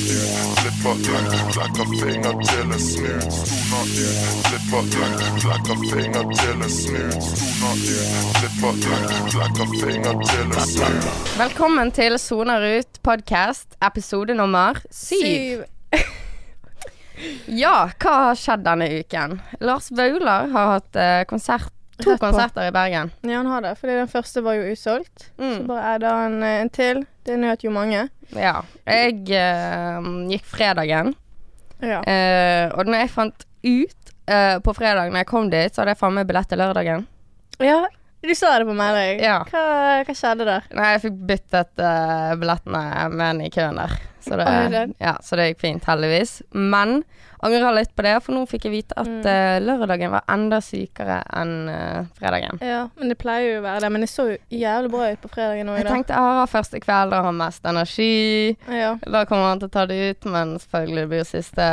Slipper finger til en. Slipper finger til en. Slipper finger til en. Velkommen til Soner ut podcast, episode nummer syv. Ja, hva har skjedd denne uken? Lars Vaular har hatt eh, konsert, to konserter i Bergen. Ja, han har det. Fordi den første var jo utsolgt. Så Mm. bare er det en, en til. Det nøt jo mange. Ja. Jeg eh, gikk fredagen, Ja. eh, og når jeg fant ut eh, på fredag når jeg kom dit, så hadde jeg faen meg billett til lørdagen. ja, du sa det på melding. Ja. Hva, hva skjedde der? Nei, jeg fikk byttet uh, billettene med en i køen der. Så det, ja, så det gikk fint, heldigvis. Men angrer litt på det, for nå fikk jeg vite at Mm. uh, lørdagen var enda sykere enn uh, fredagen. Ja, men det pleier jo å være det. Men det så jo jævlig bra ut på fredagen òg i Jeg tenkte ah, første kveld, da har han mest energi. Ja. Da kommer han til å ta det ut, men selvfølgelig det blir jo siste,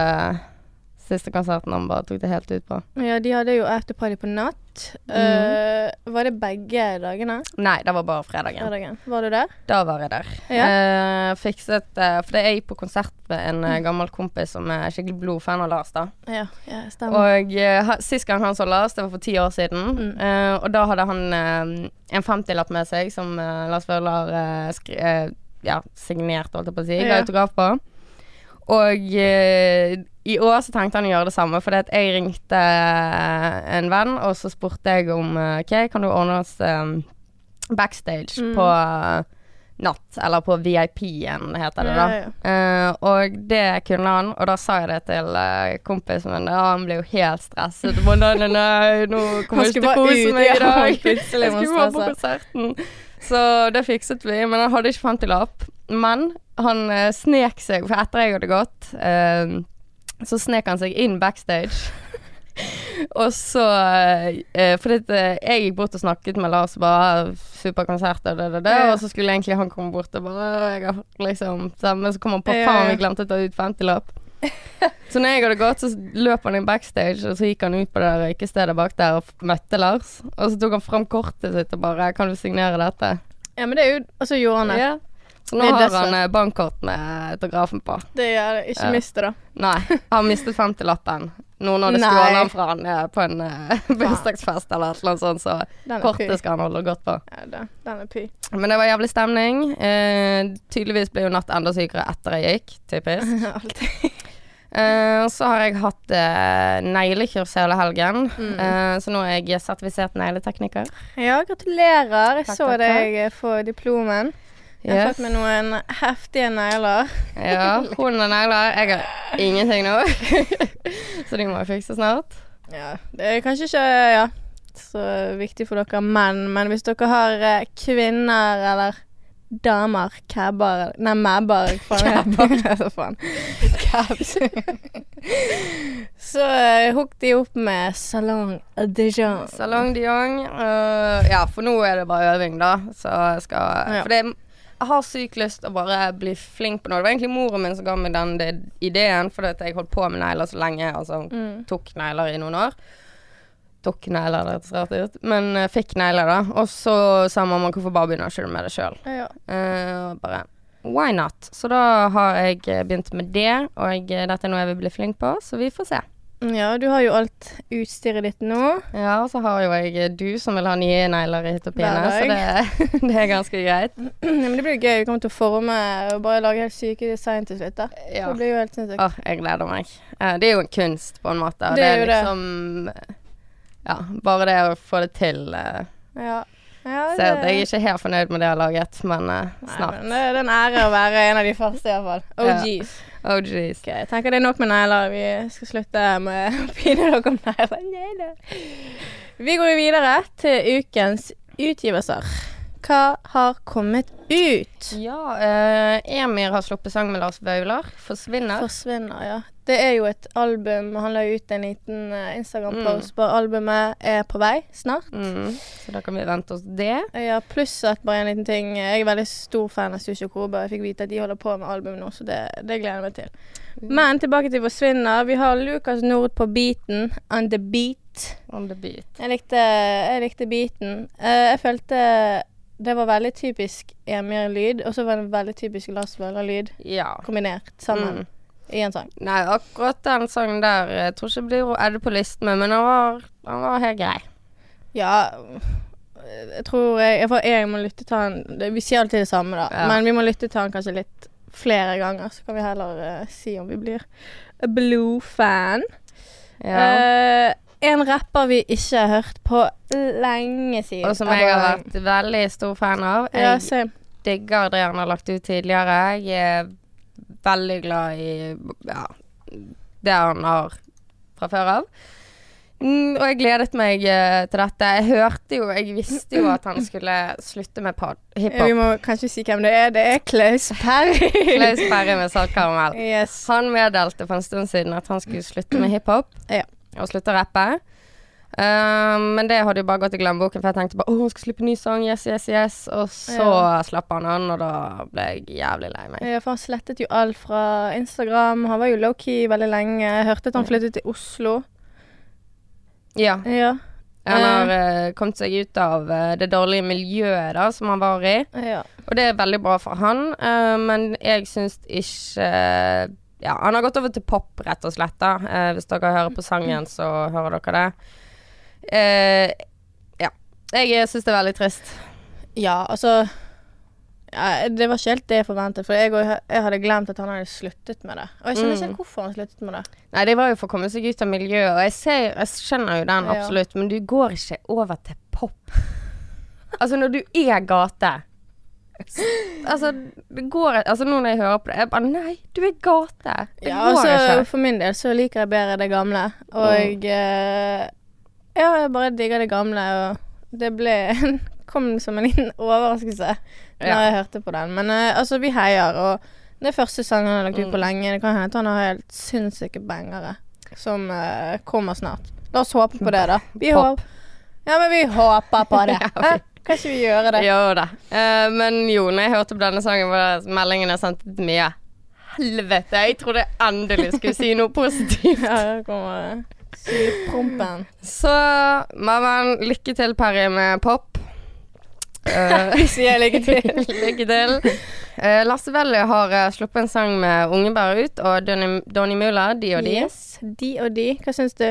siste konserten han bare tok det helt ut på. ja, de hadde jo afterparty på natt. Mhm. Uh, var det begge dagene? Nei, det var bare fredagen. Fredagen. Var du der? Da var jeg der. Ja. Uh, fikset uh, For jeg gikk på konsert med en uh, gammel kompis som er skikkelig blodfan av Lars, da. Ja, ja stemmer. Og sist gang han så Lars, det var for ti år siden. Mm. Og da hadde han en 50-lapp med seg som Lars eh, ja, signerte, holdt jeg på å si. Ga autograf på. Og i år så tenkte han å gjøre det samme, fordi jeg ringte eh, en venn, og så spurte jeg om eh, OK, kan du ordne oss um, backstage Mm. på natt, eller på VIP-en, heter det da. Ja, ja. Uh, og det kunne han, og da sa jeg det til uh, kompisen min. og han ble jo helt stresset. Nei, nei, nei, nå kommer jeg ikke til å kose meg i dag. Jeg skulle bare på konserten. Så det fikset vi, men han hadde ikke 50-lapp. Men han uh, snek seg, for etter jeg hadde gått, eh, så snek han seg inn backstage. Og så eh, Fordi eh, jeg gikk bort og snakket med Lars bare Superkonsert og det, det, det. Ja. Og så skulle egentlig han komme bort og bare jeg har liksom Men så kom han på faen, vi glemte å ta ut 50-lapp. så når jeg hadde gått, så løp han inn backstage, og så gikk han ut på det røykestedet bak der og møtte Lars. Og så tok han fram kortet sitt og bare 'Kan du signere dette?' ja, men det er jo Og så gjorde han det. Ja. Så nå har han eh, bankkort med autografen på. Det gjør det. Ikke Ja. mist det, da. Nei, han mistet 50-lappen. Noen hadde Nei. stjålet den fra han eh, på en eh, bursdagsfest eller et eller annet sånt, så Den er kortet py. skal han holde godt på. Ja, den, den er py. Men det var jævlig stemning. Eh, tydeligvis ble jo natt enda sykere etter jeg gikk, typisk. Alltid. Eh, og så har jeg hatt eh, neglekurs hele helgen, Mm. eh, så nå er jeg sertifisert negletekniker. Ja, gratulerer. Jeg Takk, så takk, deg eh, få diplomen. Jeg har fått meg noen heftige negler. Ja, hun og negler. Jeg har ingenting nå. så de må jeg fikse snart. Ja, det er kanskje ikke ja, så viktig for dere menn, men hvis dere har eh, kvinner eller damer, cabber Nei, mabber. Hva faen? Cabs. så uh, hook de opp med Salong Dijon. Salong de Jong. Uh, ja, for nå er det bare øving, da. Så jeg skal Ja. For det, jeg har sykt lyst til å bare bli flink på noe. Det var egentlig moren min som ga meg den det, ideen, fordi jeg holdt på med negler så lenge. Altså Mm. tok negler i noen år. Tok negler, det hørtes rart ut. Men uh, fikk negler, da. Og så sa mamma hvorfor bare begynner ikke du med det sjøl? Ja. Uh, bare why not? Så da har jeg eh, begynt med det, og jeg, dette er noe jeg vil bli flink på, så vi får se. Ja, du har jo alt utstyret ditt nå. Ja, og så har jo jeg eh, du som vil ha nye negler i hytt og pine, så det, det er ganske greit. ja, men det blir jo gøy. Vi kommer til å forme og bare lage helt syke design til slutt. da. Ja. Det blir jo helt sinnssykt. Åh, jeg gleder meg. Eh, det er jo en kunst, på en måte. Og Det er jo det. liksom Ja, bare det å få det til. eh, Ja. ja det... jeg er ikke helt fornøyd med det jeg har laget, men Nei, snart. men det, er en ære å være en av de første, iallfall. Ja. OGs. Oh jeez. Okay, jeg tenker det er nok med negler. Vi skal slutte med å pine dere om negler. Vi går videre til ukens utgivelser. Hva har kommet ut? Ja, eh, Emir har sluppet sang med Lars Vaular. 'Forsvinner'. Forsvinner, ja. Det er jo et album. Han la ut en liten eh, Instagram-post Mm. på albumet er på vei snart. mm, så da kan vi vente oss det. Ja, pluss at bare en liten ting Jeg er veldig stor fan av Sushi og Kobe. Jeg fikk vite at de holder på med album nå, så det, det gleder jeg meg til. Men tilbake til Forsvinner. Vi har Lukas Nord på beaten. On the beat. On the beat. Jeg likte, jeg likte beaten. Uh, jeg følte Det var veldig typisk Emir-lyd, og så var det veldig typisk Lars Vaular-lyd Ja. kombinert sammen Mm. i en sang. Nei, akkurat den sangen der jeg tror ikke blir å edde på listen med, men den var, han var helt grei. Ja Jeg tror jeg, jeg må lytte til den Vi sier alltid det samme, da. Ja. Men vi må lytte til den kanskje litt flere ganger, så kan vi heller uh, si om vi blir a Blue-fan. Ja. Eh, en rapper vi ikke har hørt på lenge siden. Og som jeg har vært veldig stor fan av. Jeg digger det han har lagt ut tidligere. Jeg er veldig glad i ja, det han har fra før av. Mm, og jeg gledet meg eh, til dette. Jeg hørte jo Jeg visste jo at han skulle slutte med hiphop. Vi må kanskje si hvem det er. Det er Klaus Perry. Klaus Perry med saltkaramell. Yes. Han meddelte for en stund siden at han skulle slutte med hiphop. Ja. Og slutte å rappe. Uh, men det hadde jo bare gått i glemmeboken, for jeg tenkte bare å, han skal slippe ny sang, yes, yes, yes. Og så slapp han an, og da ble jeg jævlig lei meg. Ja, for han slettet jo alt fra Instagram. Han var jo low-key veldig lenge. Jeg hørte at han flyttet til Oslo. Ja. Ja. Han har uh, kommet seg ut av uh, det dårlige miljøet da, som han var i. ja. Og det er veldig bra for han, uh, men jeg syns ikke Ja, han har gått over til pop, rett og slett. da Eh, Hvis dere hører på sangen, så hører dere det. Eh, ja. Jeg syns det er veldig trist. Ja, altså ja, Det var ikke helt det jeg forventet, for jeg, jeg hadde glemt at han hadde sluttet med det. Og jeg skjønner Mm. ikke helt hvorfor han sluttet med det. Nei, det var jo for å komme seg ut av miljøet, og jeg, ser, jeg skjønner jo den Ja. absolutt, men du går ikke over til pop. Altså, når du er gate Altså, det går Altså, nå når jeg hører på det, jeg bare Nei, du er gate. Det Ja, går altså, ikke. for min del så liker jeg bedre det gamle. Og eh, Ja, jeg bare digger det gamle, og det ble Kom som en liten overraskelse når Ja. jeg hørte på den. Men eh, altså, vi heier, og det er første sangen han har lagt ut på Mm. lenge. Det kan hende han har helt sinnssyke bangere som eh, kommer snart. La oss håpe på det, da. Vi håper Ja, men vi håper på det. Ja, Hæ? Kan ikke vi gjøre det? Jo da. Uh, men jo, når jeg hørte på denne sangen, var det meldingen jeg sendte til Mia. Helvete, jeg trodde jeg endelig skulle si noe positivt. Ja, her kommer sylprompen. Så mammaen, lykke til, Perry, med pop. Eh, Vi sier lykke til. lykke til. Uh, Lasse Velli har uh, sluppet en sang med Ungebær ut, og Donny, Donny Mula, de og de. Yes, de og de. Hva syns du?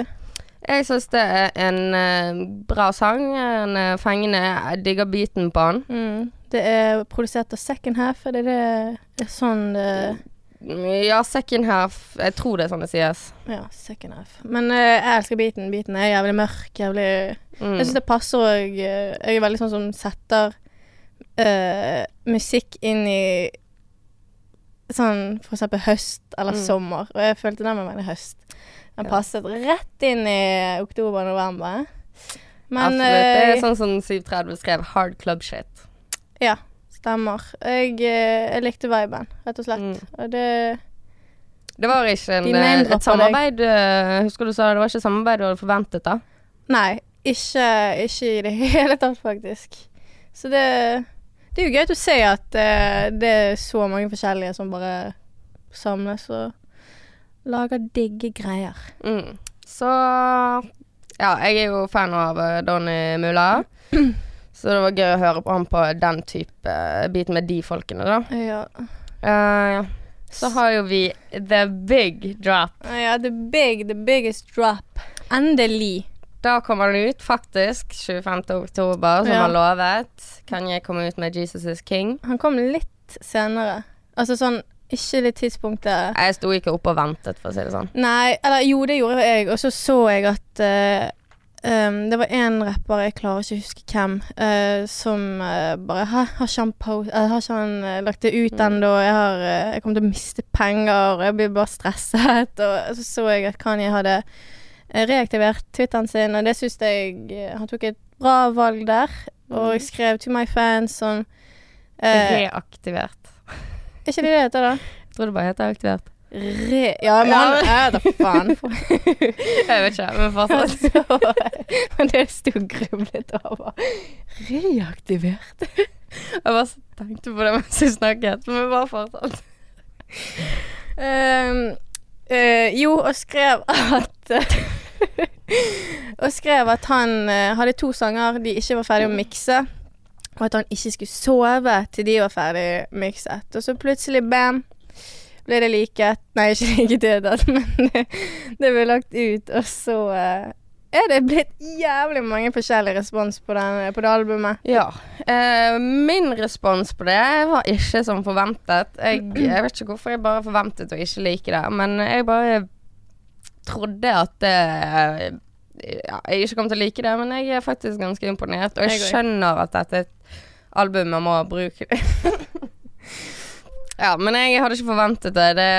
Jeg syns det er en eh, bra sang. En uh, fengende. Jeg digger beaten på den. Mm. Det er produsert av Second Half, er det det det er sånn det Ja, second half Jeg tror det er sånn det sies. Ja, Second Half. Men uh, jeg elsker beaten. Beaten er jævlig mørk, jævlig Mm. Jeg syns det passer òg Jeg er veldig sånn som setter uh, musikk inn i sånn for eksempel høst eller Mm. sommer. Og jeg følte den var veldig høst. Den passet rett inn i oktober-november. Men Absolutt. Det eh, er sånn som 730 skrev. Hard club shit. Ja, stemmer. Jeg, eh, jeg likte viben, rett og slett. Mm. Og det Det var ikke en, eh, et samarbeid eh, Husker du sa det var ikke samarbeid du hadde forventet, da? Nei, ikke, ikke i det hele tatt, faktisk. Så det Det er jo gøy å se at eh, det er så mange forskjellige som bare samles og lager digge greier. Mm. Så Ja, jeg er jo fan av eh, Donny Mulla. Så det var gøy å høre på han på den type uh, bit med de folkene, da. Ja. Uh, så har jo vi The Big Drop. ja, the big, the biggest drop. Endelig. Da kommer den ut, faktisk. 25. oktober, som Ja. han lovet. Kan jeg komme ut med Jesus is King? Han kom litt senere. Altså sånn Ikke det tidspunktet Jeg sto ikke oppe og ventet, for å si det sånn. Nei, eller jo, det gjorde jeg. Og så så jeg at uh, um, det var en rapper, jeg klarer ikke å huske hvem, uh, som uh, bare Har, har ikke han, har ikke han lagt det ut Mm. ennå? Jeg, har, jeg kommer til å miste penger, jeg blir bare stresset. Og så så jeg at Kanye hadde reaktivert Twitteren sin, og det syns jeg Han tok et bra valg der. Og jeg skrev to my fans sånn Reaktivert. Er ikke det det heter, da? Jeg tror det bare heter aktivert. Re... Ja, men Ja, han er da faen. Jeg vet ikke, men fortsatt. Men det sto grublet over. Reaktivert. Jeg bare tenkte på det mens jeg snakket, men bare fortsatt. Um, uh, jo, og skrev at Og skrev at han uh, hadde to sanger de ikke var ferdig å mikse. Og at han ikke skulle sove til de var ferdig mikset. Og så plutselig, bam, ble det liket. Nei, ikke liket i det hele tatt, men det, det ble lagt ut. Og så eh, er det blitt jævlig mange forskjellige respons på, den, på det albumet. Ja. Eh, min respons på det var ikke som forventet. Jeg, jeg vet ikke hvorfor jeg bare forventet å ikke like det, men jeg bare trodde at det ja, jeg ikke kom til å like det, men jeg er faktisk ganske imponert. Og Jeg skjønner at dette er et album jeg må bruke Ja, men jeg hadde ikke forventet det. det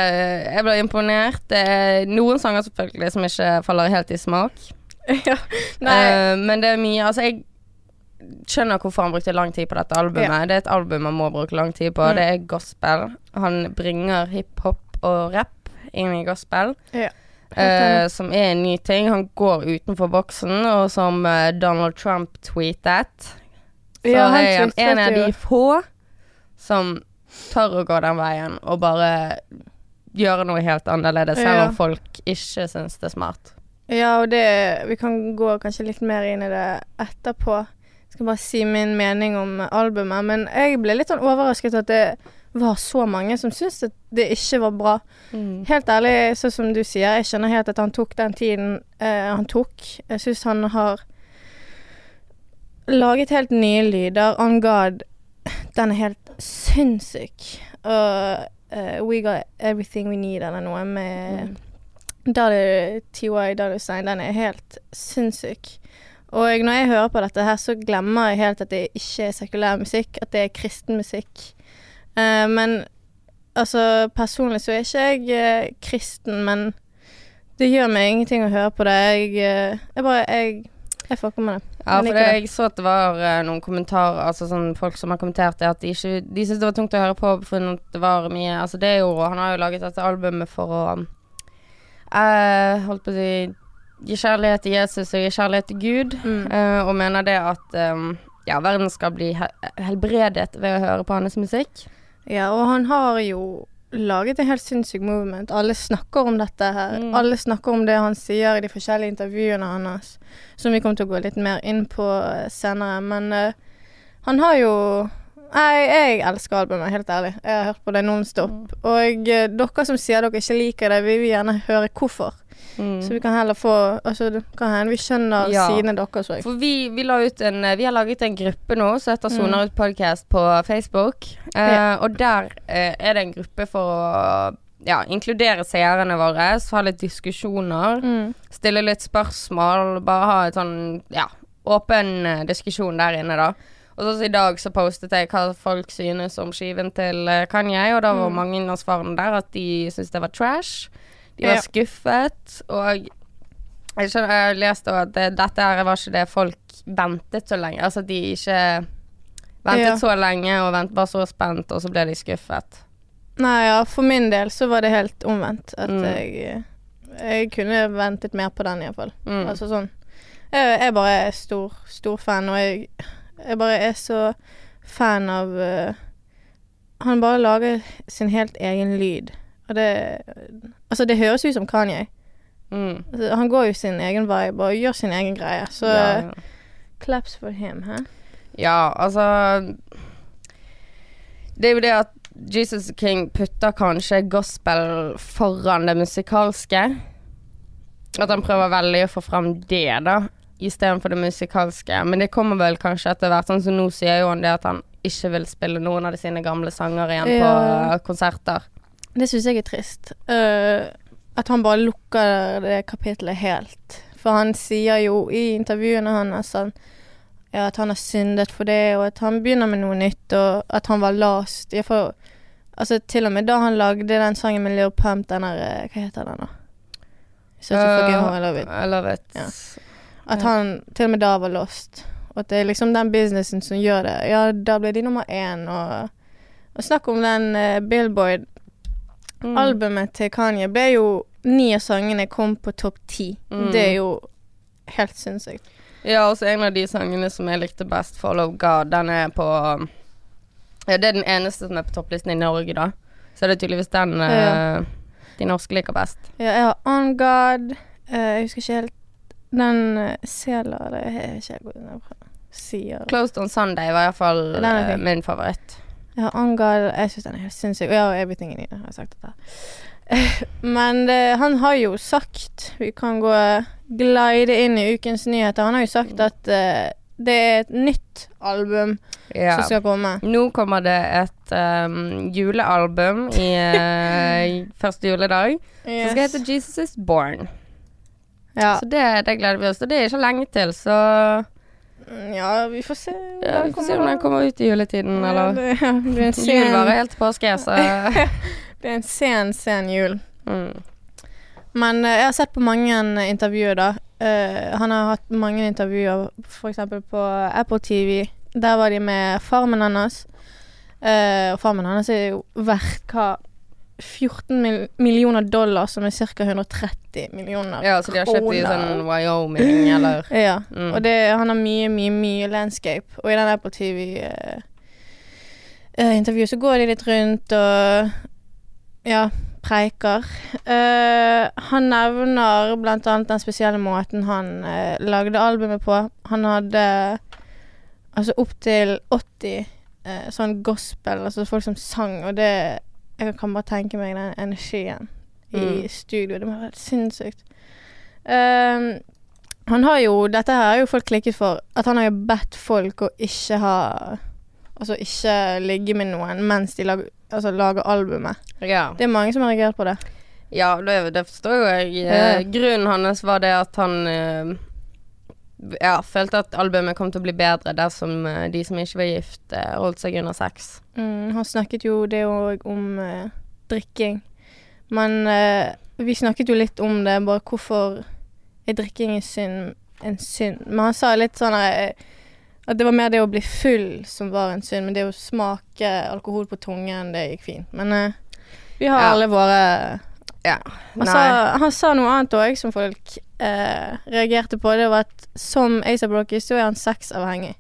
jeg ble imponert. Det er noen sanger selvfølgelig som ikke faller helt i smak. ja. Eh, men det er mye Altså, jeg skjønner hvorfor han brukte lang tid på dette albumet. Ja. Det er et album man må bruke lang tid på. Mm. Det er gospel. Han bringer hiphop og rap inn i gospel, ja. Uh, som er en ny ting. Han går utenfor boksen, og som eh, Donald Trump tweetet, Ja, er han en av de få som tør å gå den veien og bare gjøre noe helt annerledes, selv Ja. om folk ikke syns det er smart. Ja, og det Vi kan gå kanskje litt mer inn i det etterpå. Jeg skal bare si min mening om albumet. Men jeg ble litt sånn overrasket at det var så mange som syntes at det ikke var bra. Helt ærlig, sånn som du sier, jeg skjønner helt at han tok den tiden eh, han tok. Jeg syns han har laget helt nye lyder. On God, den er helt sinnssyk. Og uh, We Got Everything We Need eller noe med Dolly, TY Dolly Sign, den er helt sinnssyk. Og når jeg hører på dette her, så glemmer jeg helt at det ikke er sekulær musikk, at det er kristen musikk. Uh, men altså, personlig så er ikke jeg uh, kristen, men det gjør meg ingenting å høre på det. Jeg, jeg bare Jeg, jeg fucker med det. Ja, for det, jeg så at det var uh, noen kommentarer, altså sånn folk som har kommentert det, at de ikke De syntes det var tungt å høre på, for det var mye Altså, det er jo Han har jo laget dette albumet for å uh, Holdt på å si Gi kjærlighet til Jesus og gi kjærlighet til Gud, Mm. uh, og mener det at um, ja, verden skal bli he helbredet ved å høre på hans musikk. Ja, og han har jo laget en helt sinnssyk movement. Alle snakker om dette her. Mm. Alle snakker om det han sier i de forskjellige intervjuene hans, som vi kommer til å gå litt mer inn på eh, senere. Men uh, han har jo Nei, jeg elsker albumet, helt ærlig. Jeg har hørt på det nonstop. Og uh, dere som sier dere ikke liker det, vi vil gjerne høre hvorfor. Mm. Så vi kan heller få Altså, det kan hende vi skjønner Ja. sidene deres òg. For vi, vi, la ut en, vi har laget en gruppe nå som heter Mm. Soner ut podcast på Facebook. Eh. Og der eh, er det en gruppe for å ja, inkludere seerne våre, ha litt diskusjoner, Mm. stille litt spørsmål, bare ha et sånn ja, åpen eh, diskusjon der inne, da. Og så i dag så postet jeg hva folk synes om skiven til eh, Kanye, og da var Mm. mange av svarene der at de syntes det var trash. De var skuffet, og jeg, skjønner, jeg leste også at det, dette her var ikke det folk ventet så lenge. Altså de ikke ventet Ja. så lenge og vent, var så spent, og så ble de skuffet. Nei, ja, for min del så var det helt omvendt. At Mm. jeg Jeg kunne ventet mer på den, iallfall. Mm. Altså sånn Jeg, jeg bare er stor, stor fan, og jeg, jeg bare er så fan av uh, Han bare lager sin helt egen lyd. Og det Altså, det høres ut som Kanye. Mm. Altså, han går jo sin egen vibe og gjør sin egen greie. Så Ja, ja. claps for him, hæ? Ja, altså Det er jo det at Jesus King putter kanskje gospel foran det musikalske. At han prøver veldig å få fram det, da, istedenfor det musikalske. Men det kommer vel kanskje etter hvert. Sånn som nå sier jo han det at han ikke vil spille noen av de sine gamle sanger igjen Ja. på konserter. Det syns jeg er trist. Uh, at han bare lukker det kapitlet helt. For han sier jo i intervjuene hans han, ja, at han har syndet for det, og at han begynner med noe nytt, og at han var lost. Jeg får, altså, til og med da han lagde den sangen med Lil Pump, den der eh, Hva heter den, da? Uh, for I love it. I love it. Ja. At han til og med da var lost. Og at det er liksom den businessen som gjør det. Ja, da ble de nummer én, og, og snakk om den uh, Billboard Mm. Albumet til Kanye ble jo Ni av sangene kom på topp ti. Mm. Det er jo helt sinnssykt. Ja, også en av de sangene som jeg likte best, 'Follow God', den er på Ja, det er den eneste som er på topplisten i Norge, da. Så det er tydeligvis den Ja. uh, de norske liker best. Ja, jeg har On God Uh, Jeg husker ikke helt Den uh, Sela det er ikke jeg god sier Closed on Sunday var iallfall uh, min favoritt. Ja, Angar Jeg syns den er helt sinnssyk. Ja, Everything in It, har sagt dette. Men det, han har jo sagt Vi kan gå glide inn i ukens nyheter. Han har jo sagt at uh, det er et nytt album Ja. som skal komme. Nå kommer det et um, julealbum i uh, første juledag som skal hete 'Jesus Is Born'. ja. Så det, det gleder vi oss til. Det er ikke lenge til, så ja, vi får se. ja, vi får se om den kommer ut i juletiden, Ja, eller det, ja, det blir en Jul varer sen, helt til påske, så det er en sen, sen jul. mm. Men uh, jeg har sett på mange intervjuer, da. Uh, han har hatt mange intervjuer, f.eks. på Apple TV. Der var de med farmen hans. Eh, og farmen hans er jo verdt hva 14 mil millioner dollar, som er ca. 130 millioner kroner. Ja, så de har kjøpt i sånn Wyoming, eller Ja. Mm. Og det, han har mye, mye, mye landscape. Og i den Apple TV-intervjuet så går de litt rundt og ja, preiker. Uh, han nevner blant annet den spesielle måten han eh, lagde albumet på. Han hadde altså opptil 80 eh, sånn gospel, altså folk som sang, og det Jeg kan bare tenke meg den energien i Mm. studio. Det må være helt sinnssykt. Um, han har jo Dette her har jo folk klikket for. At han har jo bedt folk å ikke ha Altså ikke ligge med noen mens de lager, altså, lager albumet. Ja. Det er mange som har reagert på det. Ja, det, det forstår jo jeg. Ja. Eh, Grunnen hans var det at han eh, ja, følte at albumet kom til å bli bedre dersom uh, de som ikke var gift, uh, holdt seg under sex. Mm, han snakket jo det òg om uh, drikking. Men vi snakket jo litt om det, bare hvorfor er drikking en synd en synd? Men han sa litt sånn at det var mer det å bli full som var en synd, men det å smake alkohol på tungen, det gikk fint. Men vi har Ja. alle våre Ja. Han sa, han sa noe annet òg som folk eh, reagerte på. Det var at som ASAP Rocky så er han sexavhengig.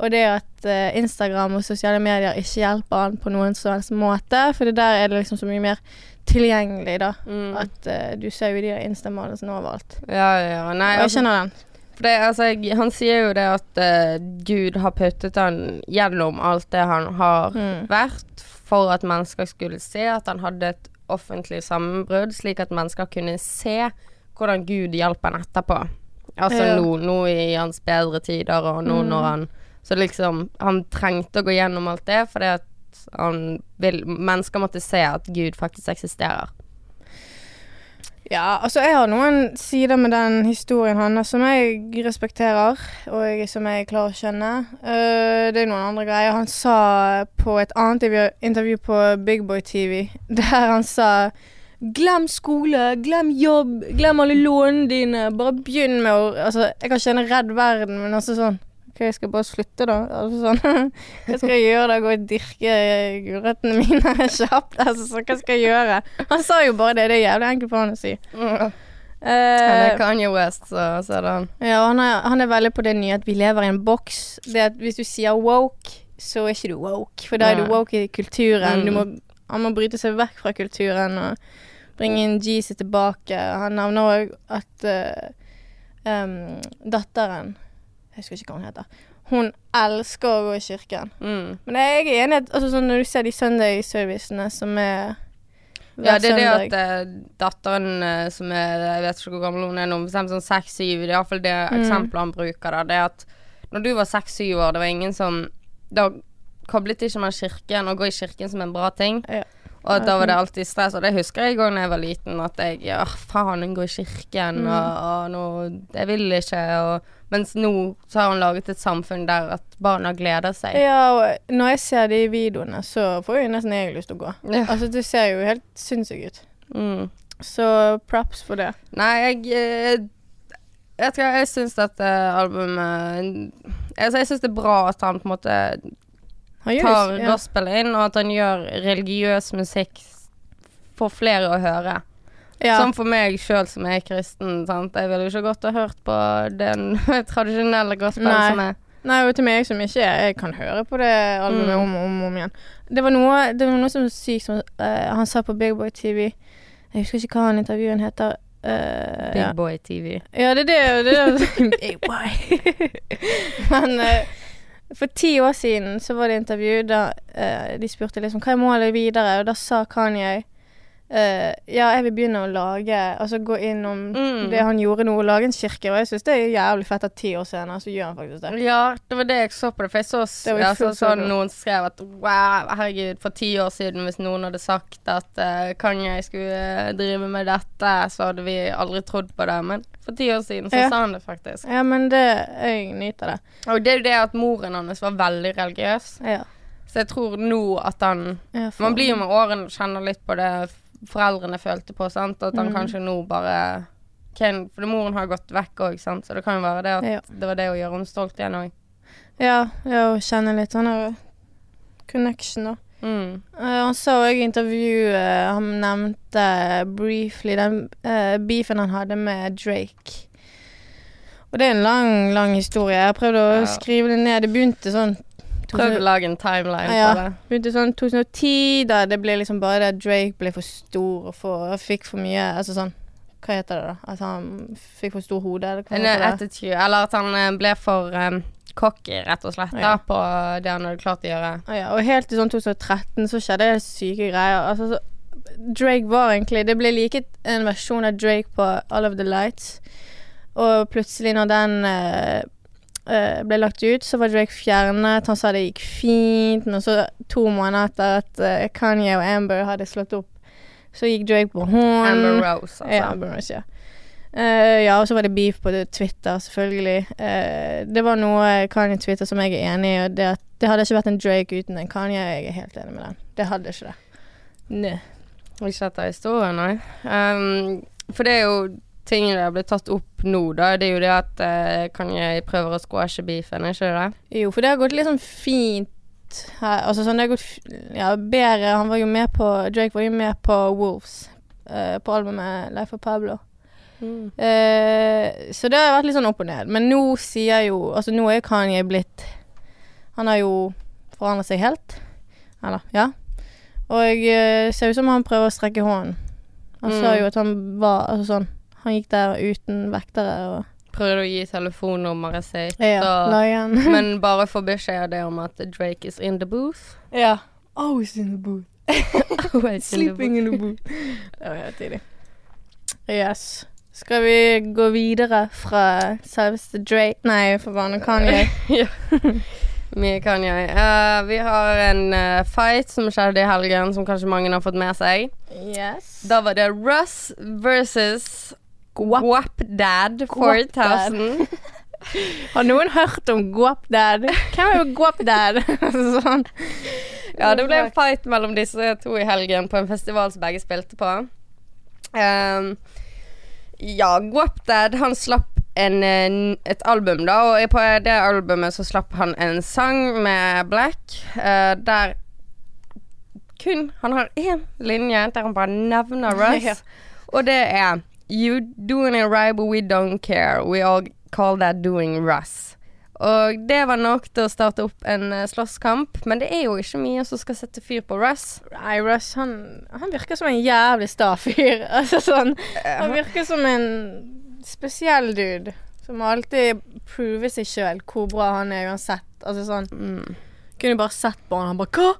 Og det at eh, Instagram og sosiale medier ikke hjelper han på noen som helst måte. For det der er det liksom så mye mer tilgjengelig, da. Mm. At eh, du ser jo de der Insta-modelsene overalt. ja, ja. Nei, Og jeg kjenner skjønner den. det, altså, han sier jo det at eh, Gud har puttet han gjennom alt det han har Mm. vært, for at mennesker skulle se at han hadde et offentlig sammenbrudd, slik at mennesker kunne se hvordan Gud hjalp han etterpå. Altså Ja. nå, nå i hans bedre tider, og nå Mm. når han Så liksom Han trengte å gå gjennom alt det fordi at han vil Mennesker måtte se at Gud faktisk eksisterer. Ja, altså jeg har noen sider med den historien hans som jeg respekterer, og som jeg klarer å skjønne. Uh, det er noen andre greier. Han sa på et annet intervju på Big Boy TV, der han sa Glem skole, glem jobb, glem alle lånene dine. Bare begynn med å Altså, jeg kan kjenne redd verden, men altså sånn Ok, jeg skal bare slutte, da. Altså sånn Hva skal jeg gjøre da? Gå og dirke gulrøttene mine kjapt? Altså, så hva skal jeg gjøre? Han sa jo bare det. Det er jævlig enkelt for han å si. Han Eh, er Kanye West, så, ser er han. ja, han er, han er veldig på det nye at vi lever i en boks. Det at Hvis du sier woke, så er ikke du woke. For da er du woke i kulturen. Mm. Du må, han må bryte seg vekk fra kulturen og bringe inn Jesus tilbake. Han nevner òg at uh, um, datteren Jeg husker ikke hva hun heter. Hun elsker å gå i kirken. Mm. Men jeg er enig altså, sånn, når du ser de Sunday-servicene som er hver Ja, det er det at uh, datteren uh, som er Jeg vet ikke hvor gammel hun er nå, bestemt sånn seks-syv. Det er iallfall det Mm. eksempelet han bruker. da Det er at når du var seks-syv år, det var ingen som Da koblet ikke man kirken og gå i kirken som en bra ting. Ja. Og da var det alltid stress. Og det husker jeg òg da jeg var liten, at jeg Ja, faen, gå i kirken, Mm. og, og nå Jeg vil ikke, og Mens nå så har hun laget et samfunn der at barna gleder seg. Ja, og når jeg ser de videoene, så får jo nesten jeg lyst til å gå. Ja. Altså, det ser jo helt sinnssykt ut. Mm. Så props for det. Nei, jeg Jeg, jeg, jeg syns dette albumet Altså, jeg syns det er bra at han på en måte tar ja. gospel inn, og at han gjør religiøs musikk for flere å høre. ja. Som for meg sjøl som er kristen, sant. Jeg ville jo ikke godt ha hørt på den tradisjonelle gospel Nei. som er Nei, og til meg som ikke er Jeg kan høre på det albumet Mm. om og om, om igjen. Det var noe, det var noe som var sykt som uh, han sa på Big Boy TV Jeg husker ikke hva han intervjuen heter. Uh, Big ja. Boy TV. Ja, det er det. det, er det. Big boy. Men eh, for ti år siden så var det intervju der eh, de spurte liksom hva er målet videre, og da sa Kanye eh, ja, jeg vil begynne å lage Altså gå innom Mm. det han gjorde nå, lage en kirke. Og jeg syns det er jævlig fett at ti år senere så gjør han faktisk det. Ja, det var det jeg så på det. For jeg så, jeg så, så så noen skrev at wow, herregud, for ti år siden hvis noen hadde sagt at uh, jeg skulle drive med dette, så hadde vi aldri trodd på det. Men for ti år siden så Ja. sa han det faktisk. Ja, men det Jeg nyter det. Og det er jo det at moren hans var veldig religiøs. Ja. Så jeg tror nå at han Ja, Man blir jo med årene og kjenner litt på det foreldrene følte på, sant. At han Mm. kanskje nå bare Ken, For moren har gått vekk òg. Så det kan jo være det at Ja. det var det å gjøre henne stolt igjen òg. Ja, ja, å kjenne litt sånn connection, da. Mm. Eh, han sa òg i intervjuet Han nevnte briefly den uh, beefen han hadde med Drake. Og det er en lang, lang historie. Jeg prøvde å Ja. skrive det ned. Det begynte sånn Prøv å lage en timeline Ja. på det. begynte sånn 2010, da det ble liksom bare det at Drake ble for stor og for, fikk for mye Altså sånn Hva heter det, da? At han fikk for stor hode, eller hva attitude. Eller at han eh, ble for um, cocky, rett og slett, da, Ja. på det han hadde klart å gjøre. Ja, og helt til sånn 2013 så skjedde det syke greier. Altså, så, Drake var egentlig Det ble like en versjon av Drake på All of the Lights. Og plutselig, når den eh, eh, ble lagt ut, så var Drake fjernet. Han sa det gikk fint. Men så, to måneder etter at uh, Kanye og Amber hadde slått opp, så gikk Drake på hånd. Amber Rose, altså. Ja, Amber Rose, ja. Uh, ja, og så var det beef på Twitter, selvfølgelig. Uh, det var noe Kanye Twitter som jeg er enig i, og det, det hadde ikke vært en Drake uten en Kanye. Jeg er helt enig med den. Det hadde ikke det. Nei. Ikke etter historien, nei. Um, for det er jo tingene det har blitt tatt opp nå, da. Det er jo det at uh, Kanye prøver å squashe beefen, er ikke det det? Jo, for det har gått litt sånn fint her. Altså sånn, det har gått ja, bedre. Han var jo med på Drake var jo med på Wolves, eh, på albumet Life of Pablo. Eh, så det har vært litt sånn opp og ned. Men nå sier jo Altså, nå er Kanye blitt Han har jo forandret seg helt. Eller, ja. Og eh, ser ut som han prøver å strekke hånden. Han sa Mm. jo at han var Altså sånn Han gikk der uten vektere og Prøvde å gi telefonnummeret sitt, Ja, og, men bare få beskjed om at Drake is in the booth. ja. Always in the booth. Always Sleeping in the booth. Det var helt tidlig. Yes. Skal vi gå videre fra selveste Drake Nei, for faen, Kanye. Mye kan jeg. Uh, vi har en uh, fight som skjedde i helgen, som kanskje mange har fått med seg. Yes. Da var det Russ versus. Guapdad 4000. Har noen hørt om Guapdad? Hvem er jo Guapdad? sånn. Ja, det ble en fight mellom disse to i helgen på en festival som begge spilte på. Um, ja, Guapdad han slapp en, et album, da, og på det albumet så slapp han en sang med Black, uh, der kun Han har én linje der han bare nevner Russ, og det er You doing it right, but we don't care. We all call that doing Russ. Og det var nok til å starte opp en eh, slåsskamp, men det er jo ikke mye som skal sette fyr på Russ. Nei, Russ, han, han virker som en jævlig sta fyr. Altså sånn Han virker som en spesiell dude. Som alltid prover seg sjøl hvor bra han er uansett. Altså sånn Mm. Kunne bare sett på han, han bare Hva?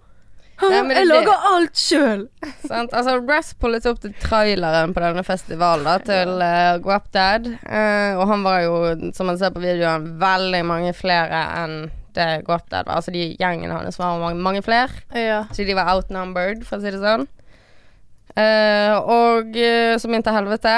Nei, jeg lager alt sjøl! Altså, Russ pullet opp til traileren på denne festivalen da, til uh, Guapdad. Uh, og han var jo, som man ser på videoen, veldig mange flere enn det Guapdad var. Altså, de gjengene hans var mange, mange flere. Ja. Så de var outnumbered, for å si det sånn. Uh, og uh, som inn til helvete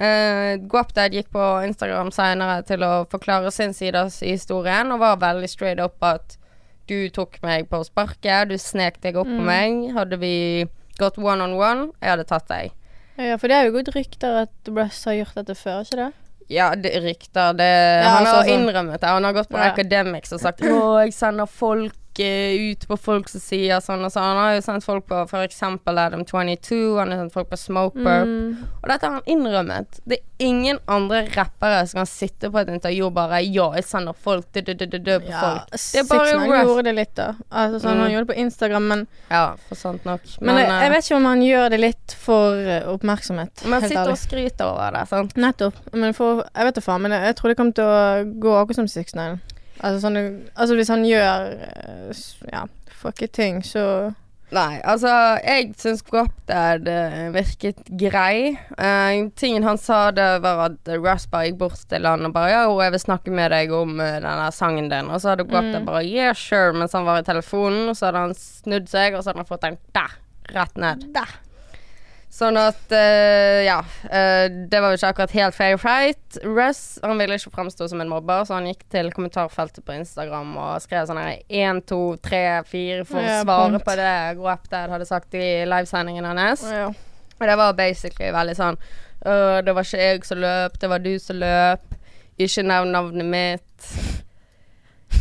uh, Guapdad gikk på Instagram seinere til å forklare sin side av historien, og var veldig straight up at du tok meg på sparket, du snek deg opp på Mm. meg. Hadde vi gått one on one, jeg hadde tatt deg. ja, for det er jo gått rykter at Russ har gjort dette før, ikke det? Ja, det rykter det Ja, Han har altså, innrømmet det. Han har gått på Ja. Academics og sagt Å, jeg sender folk ut på folk som sier sånn og sånn. Han har jo sendt folk på f.eks. Adam 22, han har sendt folk på Smoke Burp. Mm. Og dette har han innrømmet. Det er ingen andre rappere som kan sitte på et intervju og bare Ja, jeg sender folk dø, dø, dø, dø, dø på Ja, folk. Det er bare rap. gjorde det litt, da. Altså, sånn, Mm. Han gjorde det på Instagram, men, Ja, for sant nok. men, jeg, eh, jeg vet ikke om han gjør det litt for eh, oppmerksomhet. Man han sitter og skryter over det, sant. Nettopp. Men for Jeg vet da faen, men jeg, jeg tror det kommer til å gå akkurat som Six Nine. Altså, sånn, altså hvis han gjør eh, ja, fucke ting, så Nei, altså, jeg syns uh, virket grei. Uh, tingen han sa, det var at Russ bare gikk bort til han og bare 'Ja, jeg vil snakke med deg om eh, denne sangen din'. Og så hadde Guapdad Mm. bare 'Yeah, sure', mens han var i telefonen. Og så hadde han snudd seg, og så hadde han fått den der, rett ned. Sånn at uh, ja. Uh, det var jo ikke akkurat helt fair fight. Russ han ville ikke fremstå som en mobber, så han gikk til kommentarfeltet på Instagram og skrev sånn her 1, 2, 3, 4 for å svare punkt. på det Guapdad hadde sagt i livesendingen hans. ja. Og det var basically veldig sånn uh, Det var ikke jeg som løp, det var du som løp. Ikke nevn navnet mitt.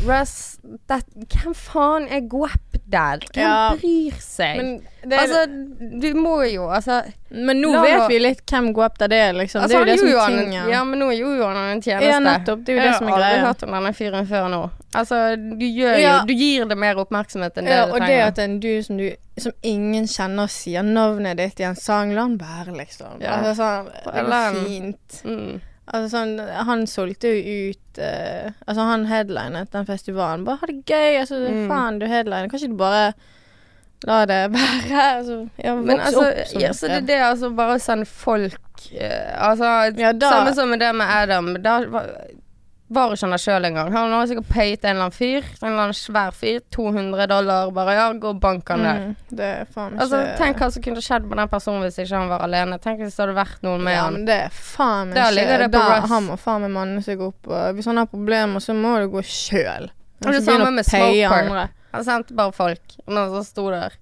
Russ, that, hvem faen er Guapdad? Hvem Ja, bryr seg? Men, det, altså, du må jo altså men nå la vet vi litt hvem Guapta det er, liksom. Altså, det er jo det som er tingen. Ja, men nå gjorde jo han en tjeneste. Ja, nettopp. Det er jo det som er Jeg har aldri hørt om denne fyren før nå. Altså, du gjør Ja. jo Du gir det mer oppmerksomhet enn det Ja, det og det at en du som, du som ingen kjenner sier navnet ditt i en sang, la han være, liksom. Ja. Altså, sånn, det går fint. mm. Altså sånn, Han solgte jo ut uh, Altså Han headlinet den festivalen. Bare ha det gøy. Altså Mm. Faen, du headliner. Kan ikke du bare la det være? Altså, ja, Men voks altså, opp ja, så det er det altså bare å sende folk uh, Altså, Ja, da- samme som med det med Adam. Da var, var ikke han der sjøl engang. Han har sikkert payet en eller annen fyr, en eller annen svær fyr, 200 dollar, bare ja, gå og bank han der. Mm, det er faen ikke Altså, tenk hva som kunne skjedd med den personen hvis ikke han var alene. Tenk hvis det hadde vært noen med ja, han. men det er faen ikke ligger det på da, Han må faen meg manne seg opp. Hvis han har problemer, så må du gå sjøl. Det samme med Smoker. Han sendte bare folk, og han sto der.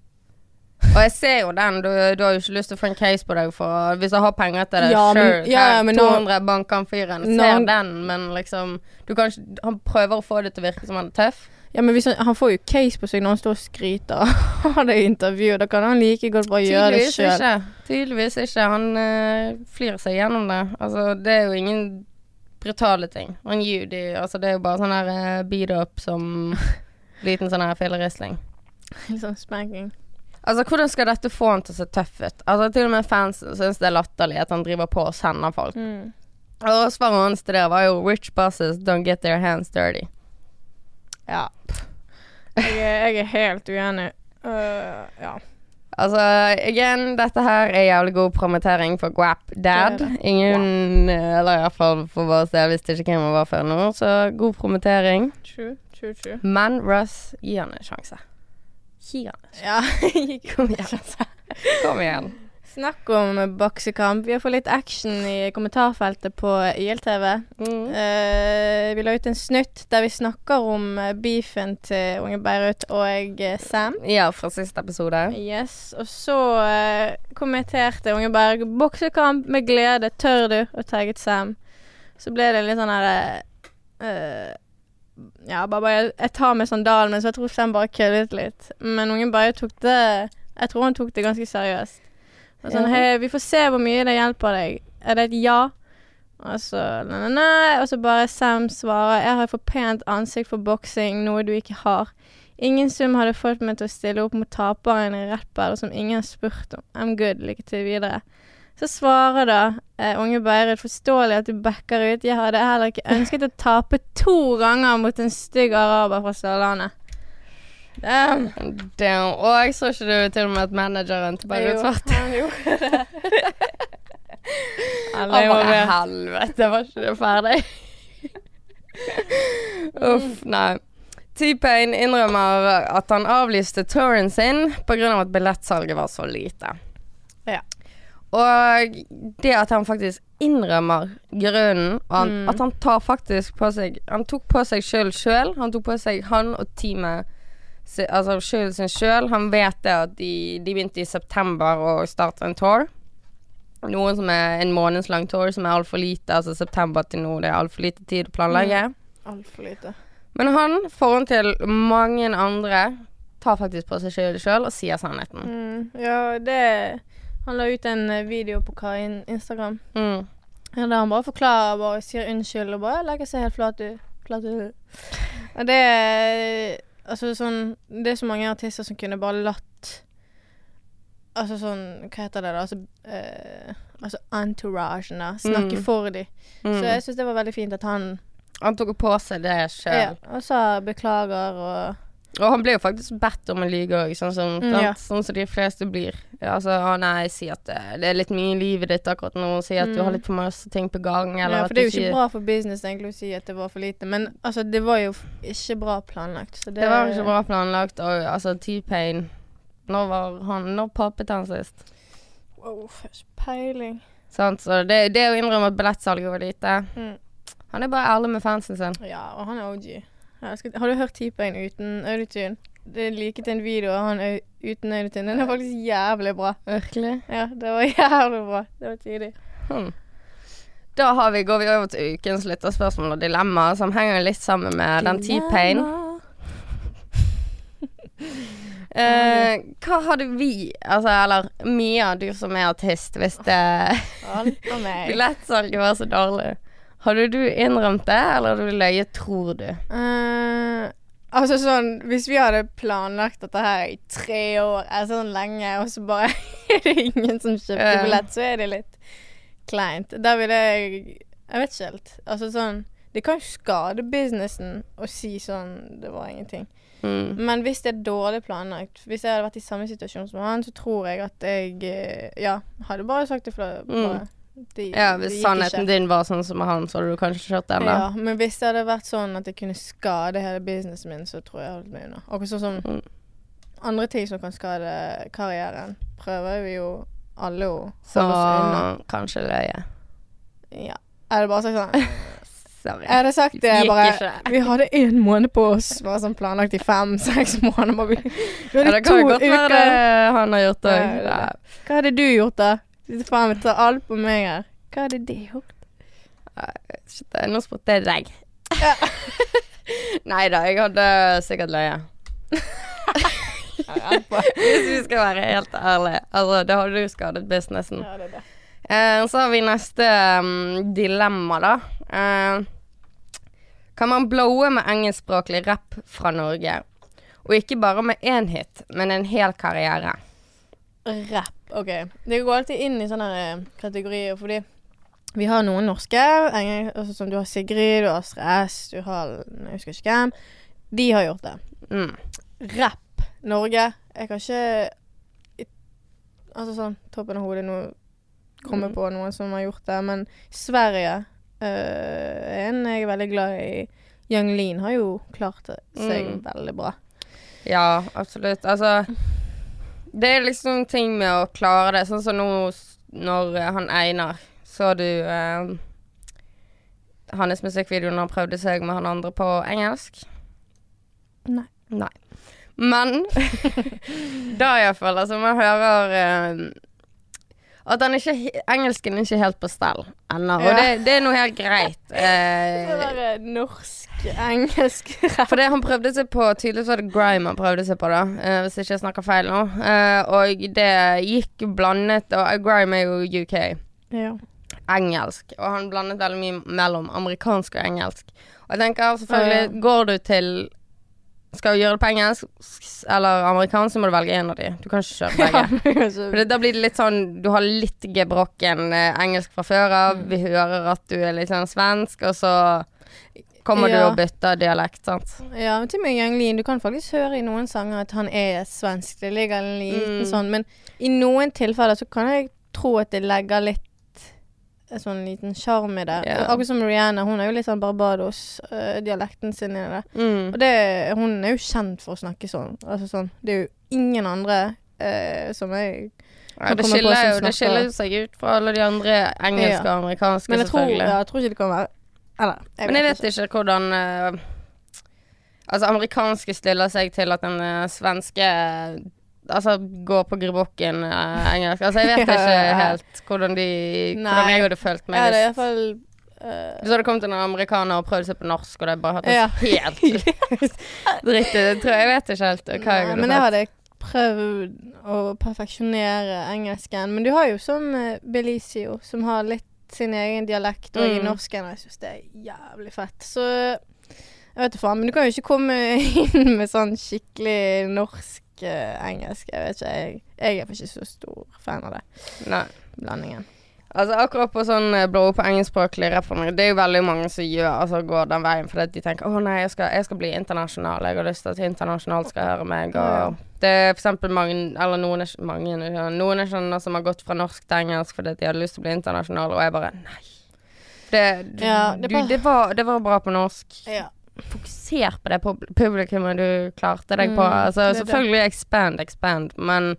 Og jeg ser jo den, du, du har jo ikke lyst til å få en case på deg for Hvis jeg har penger til det, Ja, sure. ja, her, men nå- 200 banker han fyren. Nå- Ser den, men liksom du kan ikke, Han prøver å få det til å virke som han er tøff. Ja, men hvis han, han får jo case på seg når han står og skryter av det intervjuet. Da kan han like godt bare gjøre det sjøl. Tydeligvis ikke. Han øh, flyr seg gjennom det. Altså, det er jo ingen brutale ting. Han gir jo de Altså, det er jo bare sånn her uh, beat up som liten sånn her fillerisling. Litt sånn spanking. Altså, hvordan skal dette få han til å se tøff ut? Altså, til og med fansen syns det er latterlig at han driver på og sender folk. Mm. Og svaret hans til det var jo 'Rich bosses don't get their hands dirty'. Ja. Jeg er, jeg er helt uenig. Uh, ja. Altså, igjen, dette her er jævlig god promotering for Guap Dad. Det det. Ingen eh, Eller iallfall for vår del, visste ikke hvem han var før nå, så god promotering. True, true, true. Men Russ, gi han en sjanse. Gi. Ja. Kom igjen. Kom igjen. Snakk om boksekamp. Vi har fått litt action i kommentarfeltet på YLTV. Mm. Uh, vi la ut en snutt der vi snakker om eh, beefen til Unge Beirut og eh, Sam. Ja, fra siste episode. Yes, og så uh, kommenterte Unge Berg 'Boksekamp med glede, tør du?' og tagget Sam. Så ble det litt sånn her eh, Ja, bare, bare Jeg tar med sandalen, men så jeg tror Sam bare køddet litt. Men ungen bare tok det Jeg tror han tok det ganske seriøst. Og sånn Ja. 'Hei, vi får se hvor mye det hjelper deg. Er det et ja?' Og så nei, nei, nei. Og så bare Sam svarer 'Jeg har for pent ansikt for boksing, noe du ikke har'. Ingen sum hadde fått meg til å stille opp mot taperen i rappbattle som ingen har spurt om. I'm good. Lykke til videre. Så svarer da eh, unge Beirut forståelig at du backer ut. Jeg hadde heller ikke ønsket å tape to ganger mot en stygg araber fra Sørlandet. Damn. Damn. Og så ikke du til og med at manageren til Beirut svarte. han gjorde det. Alle var med. helvete, var ikke det ferdig? Uff, nei. T-Pain innrømmer at han avlyste touren sin pga. at billettsalget var så lite. Og det at han faktisk innrømmer grunnen, og han, Mm. at han tar faktisk på seg Han tok på seg sjøl sjøl. Han tok på seg han og teamet Altså skylden sin sjøl. Han vet det at de, de begynte i september å starte en tour. Noen som er en månedslang tour, som er altfor lite. Altså september til nå, det er altfor lite tid å planlegge. Altfor lite. Men han, foran til mange andre, tar faktisk på seg skylden sjøl og sier sannheten. Mm, ja, det Han la ut en eh, video på Karin Instagram. Mm. Ja, der han bare forklarer bare sier unnskyld og bare legger seg helt flat ut. Flat ut. Og det er Altså sånn Det er så mange artister som kunne bare latt Altså sånn Hva heter det, da? Altså, eh, altså entouragen. Snakke Mm. for dem. Mm. Så jeg syns det var veldig fint at han Han tok på seg det sjøl. ja, og sa beklager og Og han ble jo faktisk bedt om å lyge òg, sånn som, Mm, ja. sånn som de fleste blir. Ja, altså, å nei, si at det, det er litt mye i livet ditt akkurat nå, si at du Mm. har litt for masse ting på gang, eller Ja, for det er jo ikke sier bra for business egentlig å si at det var for lite. Men altså, det var jo ikke bra planlagt. Så det, Det var ikke bra planlagt, og altså, T-Pain Når var han Når papet han sist? Wow, ikke peiling. Sant, så det, det å innrømme at billettsalget var lite Mm. Han er bare ærlig med fansen sin. Ja, og han er OG. Skal, har du hørt T-Pain uten autotune? Det er like til en video av han uten autotune. Den er faktisk jævlig bra. Virkelig? Ja, det var jævlig bra. Det var tidlig. Hmm. Da har vi, går vi over til ukens lytterspørsmål og dilemma, som henger litt sammen med den T-Pain. Uh, hva hadde vi, altså, eller Mia, du som er artist, hvis det billettsalget var så dårlig? Hadde du innrømt det, eller hadde du løyet, tror du? Uh, altså sånn Hvis vi hadde planlagt dette her i tre år, er sånn lenge, og så bare er det ingen som kjøpte billett, så er det litt kleint. Da ville jeg Jeg vet ikke helt. Altså sånn Det kan jo skade businessen å si sånn Det var ingenting. Mm. Men hvis det er dårlig planlagt Hvis jeg hadde vært i samme situasjon som han, så tror jeg at jeg eh, Ja, hadde bare sagt det for bare, det, Ja, hvis sannheten ikke. din var sånn som han, så hadde du kanskje kjørt den, da. Ja, men hvis det hadde vært sånn at det kunne skade hele businessen min, så tror jeg jeg holdt meg unna. Akkurat sånn som Mm. andre ting som kan skade karrieren, prøver vi jo alle å holde oss unna. kanskje løye. Ja. Er det bare sagt sånn Sorry. Jeg hadde sagt det bare ikke. Vi hadde én måned på oss, bare sånn planlagt i fem-seks måneder. Bare, vi, hadde Ja, det kan jo godt være det han har gjort òg. Hva hadde du gjort, da? Sitter faen vi tar alt på meg her. Hva hadde de gjort? Nå spurte jeg deg. Ja. Nei da, jeg hadde sikkert løye. Hvis vi skal være helt ærlige. Altså, det hadde jo skadet businessen. Ja, det er det. Eh, så har vi neste um, dilemma, da. Eh, kan man blowe med engelskspråklig rapp fra Norge? Og ikke bare med én hit, men en hel karriere. Rapp. OK. Det går alltid inn i sånne eh, kategorier, fordi vi har noen norske, altså, som du har Sigrid, du har Stress, du har Jeg husker ikke hvem. De har gjort det. Mm. Rapp Norge Jeg kan ikke Altså sånn toppen av hodet nå komme Mm. på noen som har gjort det, men Sverige eh, En jeg er veldig glad i. Young Lean har jo klart seg Mm. veldig bra. Ja, absolutt. Altså Det er liksom ting med å klare det. Sånn som nå når eh, han Einar Så du eh, hans musikkvideo når han prøvde seg med han andre på engelsk? Nei. Nei. Men da iallfall, altså, man hører eh, at ikke, engelsken er ikke helt på stell ennå. Og Ja. det, det er noe helt greit. Eh, Det norsk-engelsk for det han prøvde seg på Tydeligvis var det Grime han prøvde seg på, da. eh, hvis ikke jeg snakker feil nå. Eh, og det gikk blandet Og eh, Grime er jo UK. Ja. Engelsk. Og han blandet veldig mye mellom amerikansk og engelsk. Og jeg tenker selvfølgelig. Går du til Skal du gjøre det på engelsk eller amerikansk, så må du velge en av de. Du kan ikke kjøre begge. For det, da blir det litt sånn Du har litt gebrokken eh, engelsk fra før av. Mm. Vi hører at du er litt sånn svensk, og så kommer Ja. du og bytter dialekt, sant. Ja, men til og med du kan faktisk høre i noen sanger at han er svensk. Det ligger en liten Mm. sånn, men i noen tilfeller så kan jeg tro at det legger litt en sånn liten sjarm i det. Og Akkurat som Rihanna, hun er jo litt sånn Barbados-dialekten sin i det. Mm. Og det, hun er jo kjent for å snakke sånn. Altså sånn, det er jo ingen andre eh, som jeg Ja, det på skiller som jo det skiller seg ut fra alle de andre engelske Ja. og amerikanske, Men jeg tror, selvfølgelig. ja, jeg tror ikke det kan være Eller, jeg Men jeg vet ikke hvordan uh, Altså, amerikanske stiller seg til at den uh, svenske Altså gå på gribokken uh, engelsk. Altså, jeg vet Ja, ikke helt hvordan de Hvordan jeg hadde følt meg Ja, det er i hvert fall Hvis det hadde kommet en amerikaner og prøvd seg på norsk, og det bare hatt Ja. helt dritt jeg jeg vet ikke helt hva jeg hadde men jeg hadde prøvd å perfeksjonere engelsken. Men du har jo sånn uh, Belicio, som har litt sin egen dialekt og i Mm. norsken. Og jeg syns det er jævlig fett. Så jeg vet da faen. Men du kan jo ikke komme inn med sånn skikkelig norsk eh, engelsk. Jeg vet ikke. Jeg, jeg er ikke så stor fan av det. Nei. Blandingen. Altså Akkurat på sånn blow blå på engelskspråklig rap Det er jo veldig mange som gjør Altså går den veien fordi de tenker Å nei, jeg skal, jeg skal bli internasjonal. Jeg har lyst til at internasjonalt skal høre meg. Og det er for eksempel mange Eller noen mange, noen er sånne som har gått fra norsk til engelsk fordi de hadde lyst til å bli internasjonal, og jeg bare Nei. Det, du, Ja, det du, det, var, det var bra på norsk. Ja. Fokuser på det pub- publikummet du klarte deg på. Mm, Altså, det selvfølgelig det. expand, expand, men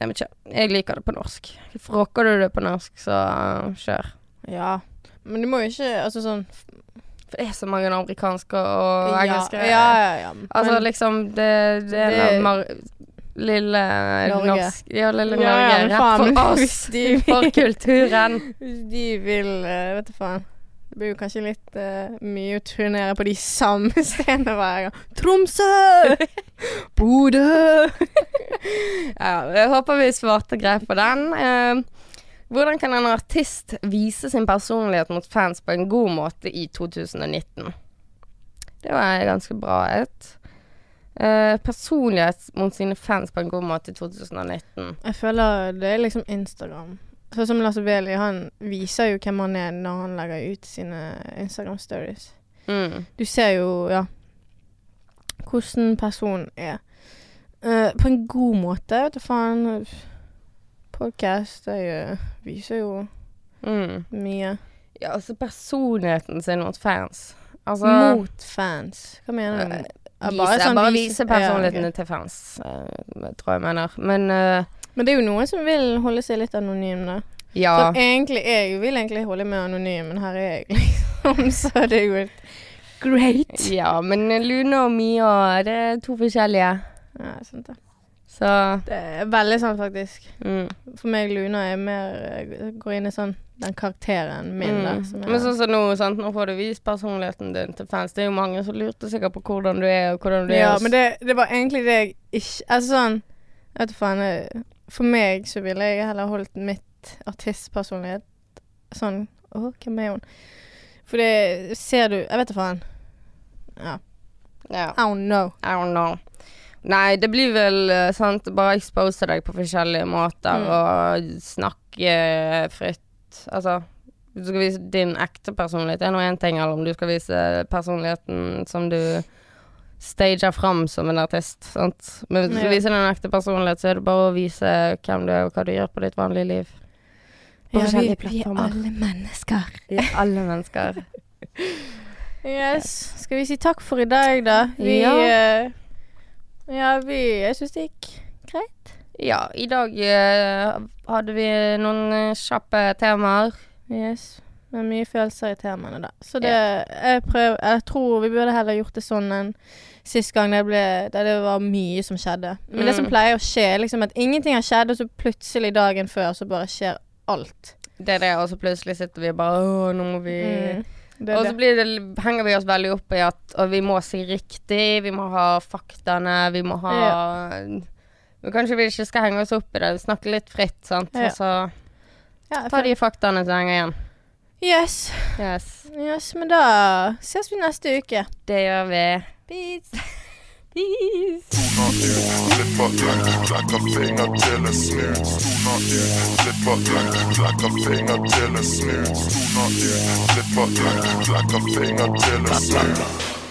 jeg vet ikke. Jeg liker det på norsk. Rocker du det på norsk, så uh, kjør. ja. Men du må jo ikke Altså sånn For det er så mange amerikanske og engelske ja, ja. ja. Altså Men- liksom Det, det er en av Lille Norge. norsk Ja, lille Norge. ja, ja, Rett for oss. For kulturen. Hvis de vil eh, Vet du faen. Det blir jo kanskje litt uh, mye å turnere på de samme stedene hver gang. Tromsø! Bodø! Ja, jeg håper vi svarte greit på den. Uh, hvordan kan en artist vise sin personlighet mot fans på en god måte i 2019? Det var ganske bra et. Uh, personlighet mot sine fans på en god måte i 2019. Jeg føler det er liksom Instagram. Sånn som Lasse Beli, han viser jo hvem han er når han legger ut sine Instagram stories. Mm. Du ser jo, ja, hvordan personen er. Uh, på en god måte, vet du faen. Podcast, jeg eh, viser jo Mm. mye. Ja, altså personligheten sin mot fans. Altså Mot fans. Hva mener du? Uh, bare, Vise, sånn bare vise- vise personligheten Ja, okay. til fans, tror jeg mener. Men Men det er jo noen som vil holde seg litt anonym, da. ja. Så egentlig, jeg vil egentlig holde meg anonym, men her er jeg, liksom. Så det er jo et great. Ja, men Lune og Mia, det er to forskjellige. Ja, sant det. Så Det er veldig sant, faktisk. mm. For meg, Luna, er mer Går inn i sånn den karakteren min. Mm. Som er, Men sånn som nå, sant? nå får du vist personligheten din til fans. Det er jo mange som lurte sikkert på hvordan du er, og hvordan du er. ja, men det, det var egentlig det jeg ikke Altså sånn Vet du faen. jeg- For meg så ville jeg heller holdt mitt artistpersonlighet sånn Å, hvem er hun? For det ser du Jeg vet da faen. Ja. ja. I don't know. I don't know. Nei, det blir vel eh, sant Bare expose deg på forskjellige måter Mm. og snakke fritt. Altså Du skal vise din ekte personlighet, det er nå én ting, eller om du skal vise personligheten som du stager fram som en artist. Sant? Men hvis du viser den ekte personlighet, så er det bare å vise hvem du er, og hva du gjør på ditt vanlige liv. På Ja, vi, vi er alle mennesker. Vi er alle mennesker. Yes. Skal vi si takk for i dag, da? Vi Ja. uh, ja, vi Jeg syns det gikk greit. Ja, i dag uh, hadde vi noen uh, kjappe temaer. Yes. Med mye følelser i temaene, da. Så det jeg, prøver, jeg tror vi burde heller gjort det sånn enn sist gang det ble Der det var mye som skjedde. Men det som Mm. pleier å skje, er liksom at ingenting har skjedd, og så plutselig dagen før så bare skjer alt. Det er det, og så plutselig sitter vi bare Å, nå må vi Mm. Og så blir det, henger vi oss veldig opp i at vi må si riktig, vi må ha faktaene, vi må ha Men Kanskje vi ikke skal henge oss opp i det, snakke litt fritt, sant. Ja. Og så Ja, ta de faktaene som henger igjen. Yes. Yes. yes. Men da ses vi neste uke. Det gjør vi. Peace. Peace. Finger finger finger.